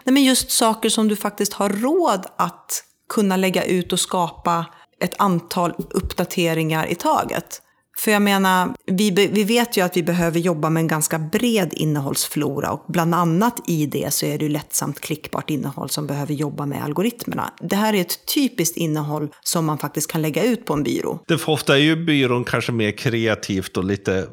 S2: Nej, men just saker som du faktiskt har råd att kunna lägga ut och skapa ett antal uppdateringar i taget. För jag menar, vi, vi vet ju att vi behöver jobba med en ganska bred innehållsflora och bland annat i det så är det ju lättsamt klickbart innehåll som behöver jobba med algoritmerna. Det här är ett typiskt innehåll som man faktiskt kan lägga ut på en byrå.
S3: Det för ofta är ju byrån kanske mer kreativt och lite,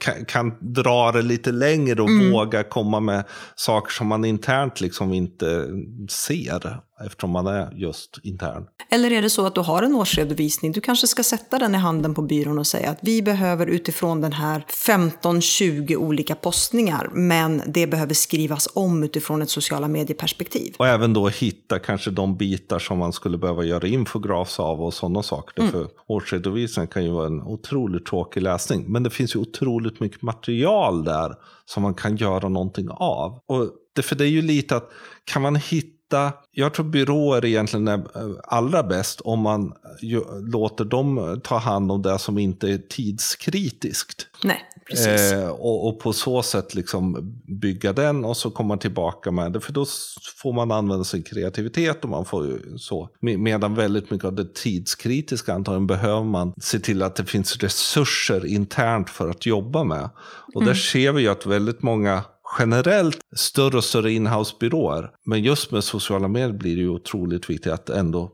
S3: kan, kan dra det lite längre och mm. våga komma med saker som man internt liksom inte ser eftersom man är just intern.
S2: Eller är det så att du har en årsredovisning, du kanske ska sätta den i handen på byrån och säga att vi behöver utifrån den här 15-20 olika postningar, men det behöver skrivas om utifrån ett sociala medieperspektiv.
S3: Och även då hitta kanske de bitar som man skulle behöva göra infografs av och sådana saker. Mm. För årsredovisningen kan ju vara en otroligt tråkig läsning, men det finns ju otroligt mycket material där som man kan göra någonting av. Och det, för det är ju lite att kan man hitta hitta, jag tror byråer egentligen är eh, allra bäst om man låter dem ta hand om det som inte är tidskritiskt.
S2: Nej, precis.
S3: Eh, och, och, på så sätt liksom bygga den och så komma tillbaka med det. För då får man använda sin kreativitet och man får så. Medan väldigt mycket av det tidskritiska antagligen behöver man se till att det finns resurser internt för att jobba med. Och mm. där ser vi ju att väldigt många generellt större och större inhousebyråer. Men just med sociala medier blir det ju otroligt viktigt att ändå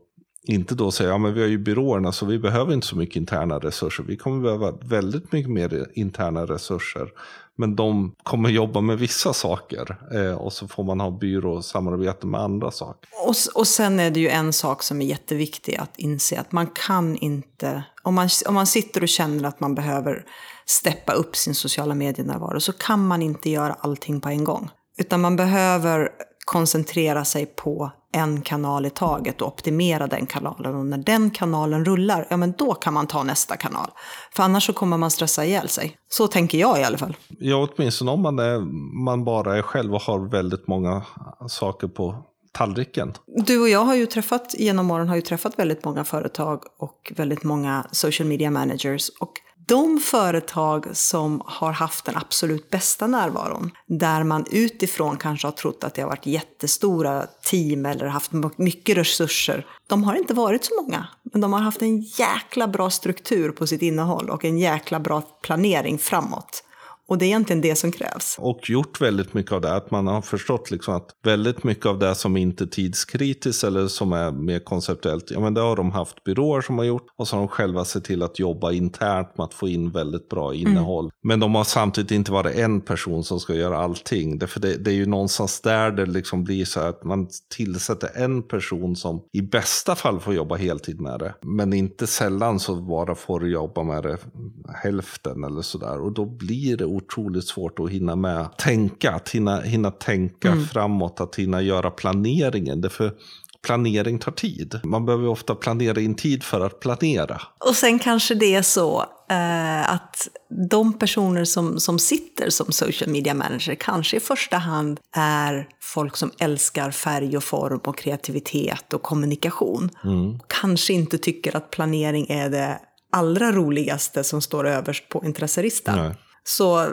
S3: inte då säga, ja men vi har ju byråerna så vi behöver inte så mycket interna resurser. Vi kommer behöva väldigt mycket mer interna resurser. Men de kommer jobba med vissa saker eh, och så får man ha byråsamarbete med andra saker.
S2: Och, och sen är det ju en sak som är jätteviktig att inse att man kan inte, om man, om man sitter och känner att man behöver steppa upp sin sociala medienärvaro så kan man inte göra allting på en gång. Utan man behöver koncentrera sig på en kanal i taget och optimera den kanalen. Och när den kanalen rullar, ja men då kan man ta nästa kanal. För annars så kommer man stressa ihjäl sig. Så tänker jag i alla fall.
S3: Ja, åtminstone om man, är, man bara är själv och har väldigt många saker på tallriken.
S2: Du och jag har ju träffat, genom åren har ju träffat väldigt många företag och väldigt många social media managers. Och de företag som har haft den absolut bästa närvaron, där man utifrån kanske har trott att det har varit jättestora team eller haft mycket resurser, de har inte varit så många. Men de har haft en jäkla bra struktur på sitt innehåll och en jäkla bra planering framåt. Och det är egentligen det som krävs.
S3: Och gjort väldigt mycket av det. Att man har förstått liksom att väldigt mycket av det som inte är tidskritiskt eller som är mer konceptuellt. Ja men det har de haft byråer som har gjort. Och så har de själva sett till att jobba internt med att få in väldigt bra mm. innehåll. Mm. Men de har samtidigt inte varit en person som ska göra allting. Därför det, det är ju någonstans där det liksom blir så att man tillsätter en person som i bästa fall får jobba heltid med det. Men inte sällan så bara får jobba med det hälften eller sådär. Och då blir det otroligt svårt att hinna med tänka, att hinna, hinna tänka mm. framåt, att hinna göra planeringen. Därför planering tar tid. Man behöver ofta planera in tid för att planera.
S2: Och sen kanske det är så eh, att de personer som, som sitter som social media manager kanske i första hand är folk som älskar färg och form och kreativitet och kommunikation. Mm. Kanske inte tycker att planering är det allra roligaste som står överst på intresselistan. Nej. Så,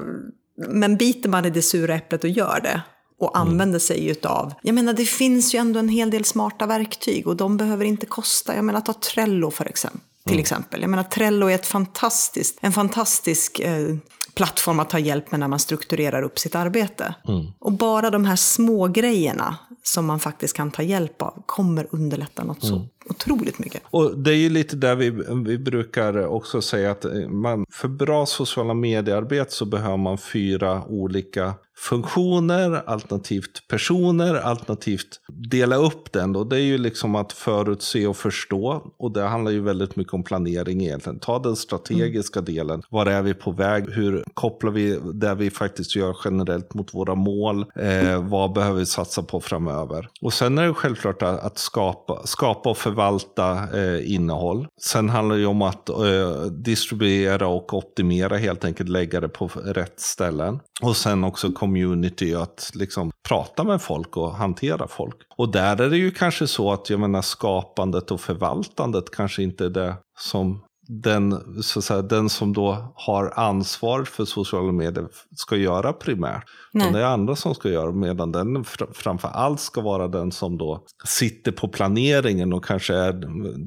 S2: men biter man i det sura äpplet och gör det och mm. använder sig utav, jag menar det finns ju ändå en hel del smarta verktyg och de behöver inte kosta. Jag menar ta Trello för exempel. Till mm. exempel. Jag menar Trello är ett fantastiskt, en fantastisk eh, plattform att ta hjälp med när man strukturerar upp sitt arbete. Mm. Och bara de här små grejerna som man faktiskt kan ta hjälp av kommer underlätta något mm. så otroligt mycket.
S3: Och det är ju lite där vi, vi brukar också säga att man, för bra sociala mediearbete så behöver man fyra olika funktioner, alternativt personer, alternativt dela upp den. Då. Det är ju liksom att förutse och förstå. Och det handlar ju väldigt mycket om planering egentligen. Ta den strategiska mm. delen. Var är vi på väg? Hur kopplar vi det vi faktiskt gör generellt mot våra mål? Eh, vad behöver vi satsa på framöver? Och sen är det självklart att skapa, skapa och förvalta eh, innehåll. Sen handlar det ju om att eh, distribuera och optimera helt enkelt, lägga det på rätt ställen. Och sen också community, att liksom prata med folk och hantera folk. Och där är det ju kanske så att jag menar skapandet och förvaltandet kanske inte är det som den, så att säga, den som då har ansvar för sociala medier ska göra primärt. Men det är andra som ska göra medan den framför allt ska vara den som då sitter på planeringen och kanske är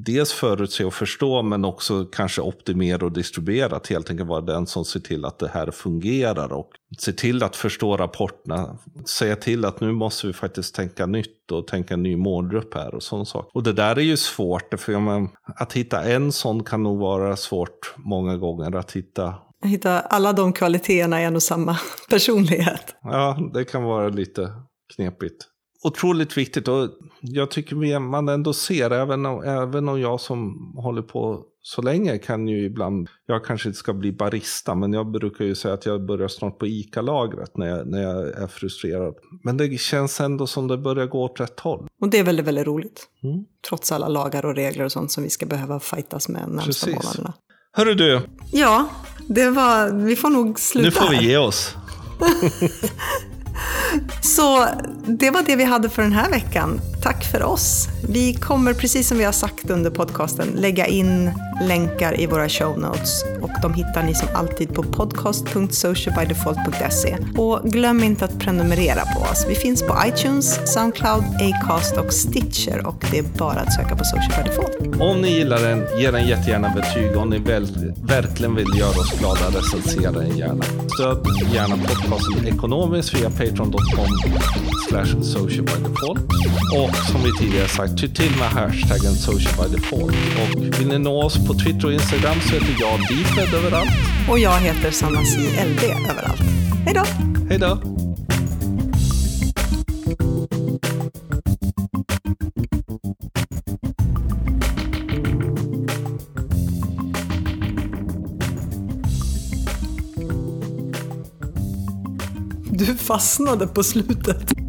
S3: dels förutse och förstå men också kanske optimera och distribuera. Att helt enkelt vara den som ser till att det här fungerar och se till att förstå rapporterna. Säga till att nu måste vi faktiskt tänka nytt och tänka en ny målgrupp här och sån sak. Och det där är ju svårt, för att hitta en sån kan nog vara svårt många gånger. Att hitta
S2: Hitta alla de kvaliteterna i en och samma personlighet.
S3: Ja, det kan vara lite knepigt. Otroligt viktigt och jag tycker man ändå ser, även om, även om jag som håller på så länge kan ju ibland, jag kanske inte ska bli barista, men jag brukar ju säga att jag börjar snart på ICA-lagret när jag, när jag är frustrerad. Men det känns ändå som det börjar gå åt rätt håll.
S2: Och det är väldigt, väldigt roligt. Mm. Trots alla lagar och regler och sånt som vi ska behöva fightas med närmsta Precis. månaderna.
S3: Hörru du.
S2: Ja, det var, vi får nog sluta
S3: Nu får vi ge oss.
S2: Så det var det vi hade för den här veckan. tack för oss. Vi kommer, precis som vi har sagt under podcasten, lägga in länkar i våra show notes och de hittar ni som alltid på podcast.socialbydefault.se. Och glöm inte att prenumerera på oss. Vi finns på iTunes, Soundcloud, Acast och Stitcher och det är bara att söka på Social by Default.
S3: Om ni gillar den, ge den jättegärna betyg. Om ni väl, verkligen vill göra oss glada, recensera den gärna. Stöd gärna podcasten ekonomiskt via patreon.com slash socialbydefault. Och som vi tidigare sagt, ty till med hashtaggen socialbydefault. Och vill ni nå oss på Twitter och Instagram så heter jag Difred överallt.
S2: Och jag heter Sanna C. LD överallt. Hej då!
S3: Hej då!
S2: Du fastnade på slutet.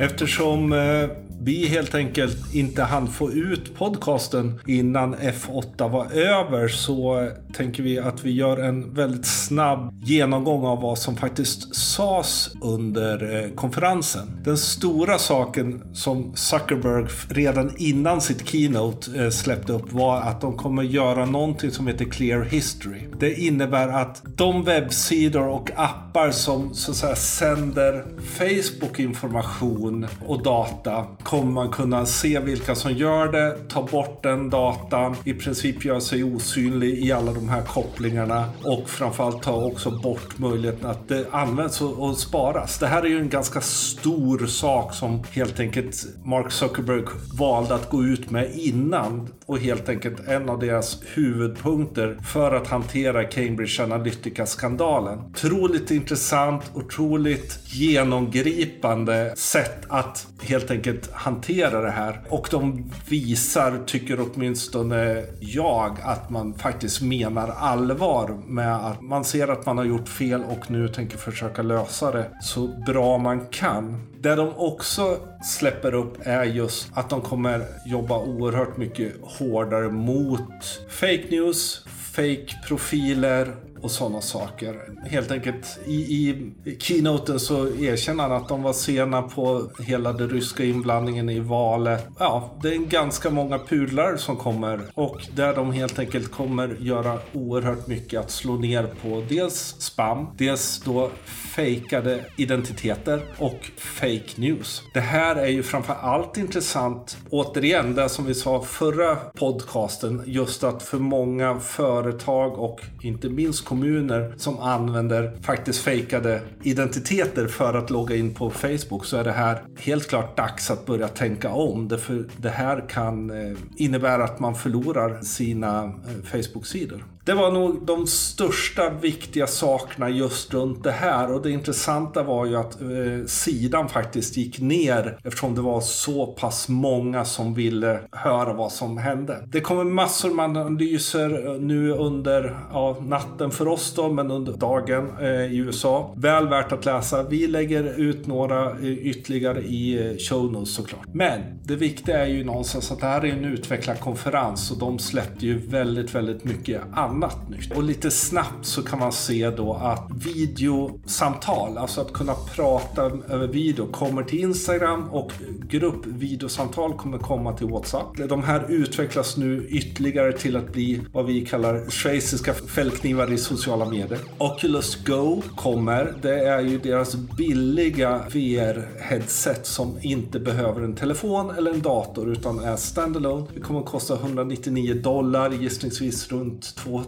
S3: Eftersom eh, vi helt enkelt inte hann få ut podcasten innan F8 var över så tänker vi att vi gör en väldigt snabb genomgång av vad som faktiskt sades under eh, konferensen. Den stora saken som Zuckerberg redan innan sitt keynote eh, släppte upp var att de kommer göra någonting som heter Clear History. Det innebär att de webbsidor och appar som så att säga sänder Facebook-information och data kommer man kunna se vilka som gör det, ta bort den datan, i princip göra sig osynlig i alla de här kopplingarna och framförallt ta också bort möjligheten att det används och, sparas. Det här är ju en ganska stor sak som helt enkelt Mark Zuckerberg valde att gå ut med innan och helt enkelt en av deras huvudpunkter för att hantera Cambridge Analytica-skandalen. Otroligt intressant, otroligt genomgripande sätt att helt enkelt hantera det här. Och de visar, tycker åtminstone jag, att man faktiskt menar allvar med att man ser att man har gjort fel och nu tänker försöka lösa det så bra man kan. Det de också släpper upp är just att de kommer jobba oerhört mycket hårdare mot fake news, fake profiler och sådana saker. Helt enkelt i, i keynoten så erkänner han att de var sena på hela den ryska inblandningen i valet. Ja, det är ganska många pudlar som kommer och där de helt enkelt kommer göra oerhört mycket att slå ner på dels spam, dels då fejkade identiteter och fake news. Det här är ju framför allt intressant, återigen, det som vi sa förra podcasten, just att för många företag och inte minst kommuner som använder faktiskt fejkade identiteter för att logga in på Facebook så är det här helt klart dags att börja tänka om. Det, för det här kan eh, innebära att man förlorar sina eh, Facebook-sidor. Det var nog de största viktiga sakerna just runt det här och det intressanta var ju att eh, sidan faktiskt gick ner eftersom det var så pass många som ville höra vad som hände. Det kommer massor med analyser eh, nu under ja, natten för oss då, men under dagen eh, i USA. Väl värt att läsa. Vi lägger ut några eh, ytterligare i eh, show notes såklart. Men det viktiga är ju någonstans att det här är en utvecklarkonferens och de släppte ju väldigt, väldigt mycket annat nytt. Och lite snabbt så kan man se då att videosamtal, alltså att kunna prata över video, kommer till Instagram och gruppvideosamtal kommer komma till WhatsApp. De här utvecklas nu ytterligare till att bli vad vi kallar schweiziska fällknivar i sociala medier. Oculus Go kommer. Det är ju deras billiga VR-headset som inte behöver en telefon eller en dator utan är standalone. Det kommer att kosta 199 dollar, gissningsvis runt 2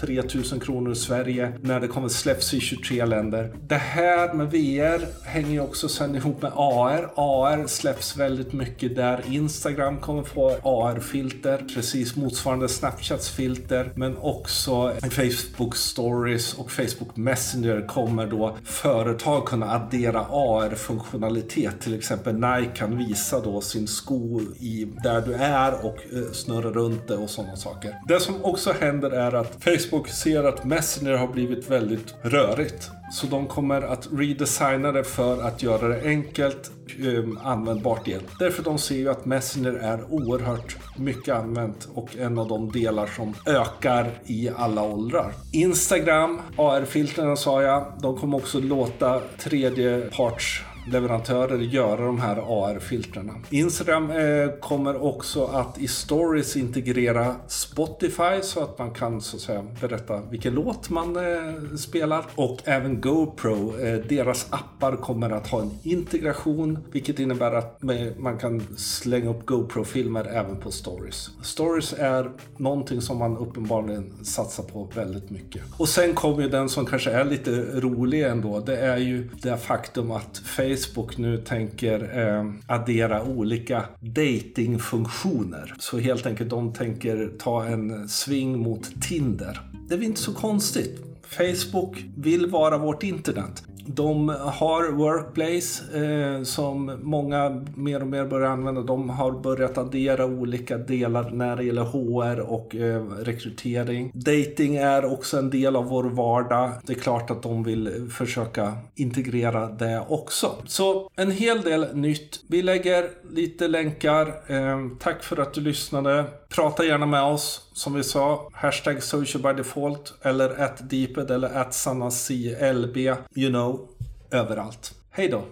S3: 3000 kronor i Sverige när det kommer släpps i 23 länder. Det här med VR hänger ju också sen ihop med AR. AR släpps väldigt mycket där. Instagram kommer få AR-filter, precis motsvarande Snapchats filter, men också Facebook Stories och Facebook Messenger kommer då företag kunna addera AR-funktionalitet. Till exempel Nike kan visa då sin sko i där du är och eh, snurra runt det och sådana saker. Det som också händer är är att Facebook ser att Messenger har blivit väldigt rörigt. Så de kommer att redesigna det för att göra det enkelt um, användbart igen. Därför de ser ju att Messenger är oerhört mycket använt och en av de delar som ökar i alla åldrar. Instagram, AR-filtren sa jag, de kommer också låta tredjeparts leverantörer göra de här AR-filtrerna. Instagram eh, kommer också att i stories integrera Spotify så att man kan så att säga berätta vilken låt man eh, spelar. Och även GoPro, eh, deras appar kommer att ha en integration vilket innebär att man kan slänga upp GoPro-filmer även på stories. Stories är någonting som man uppenbarligen satsar på väldigt mycket. Och sen kommer ju den som kanske är lite rolig ändå. Det är ju det faktum att Facebook Facebook nu tänker eh, addera olika datingfunktioner. Så helt enkelt de tänker ta en sving mot Tinder. Det är väl inte så konstigt. Facebook vill vara vårt internet. De har Workplace eh, som många mer och mer börjar använda. De har börjat addera olika delar när det gäller HR och eh, rekrytering. Dating är också en del av vår vardag. Det är klart att de vill försöka integrera det också. Så en hel del nytt. Vi lägger lite länkar. Eh, tack för att du lyssnade. Prata gärna med oss. Som vi sa, hashtag social by default eller at deeped eller at sanaclb. You know, överallt. Hej då!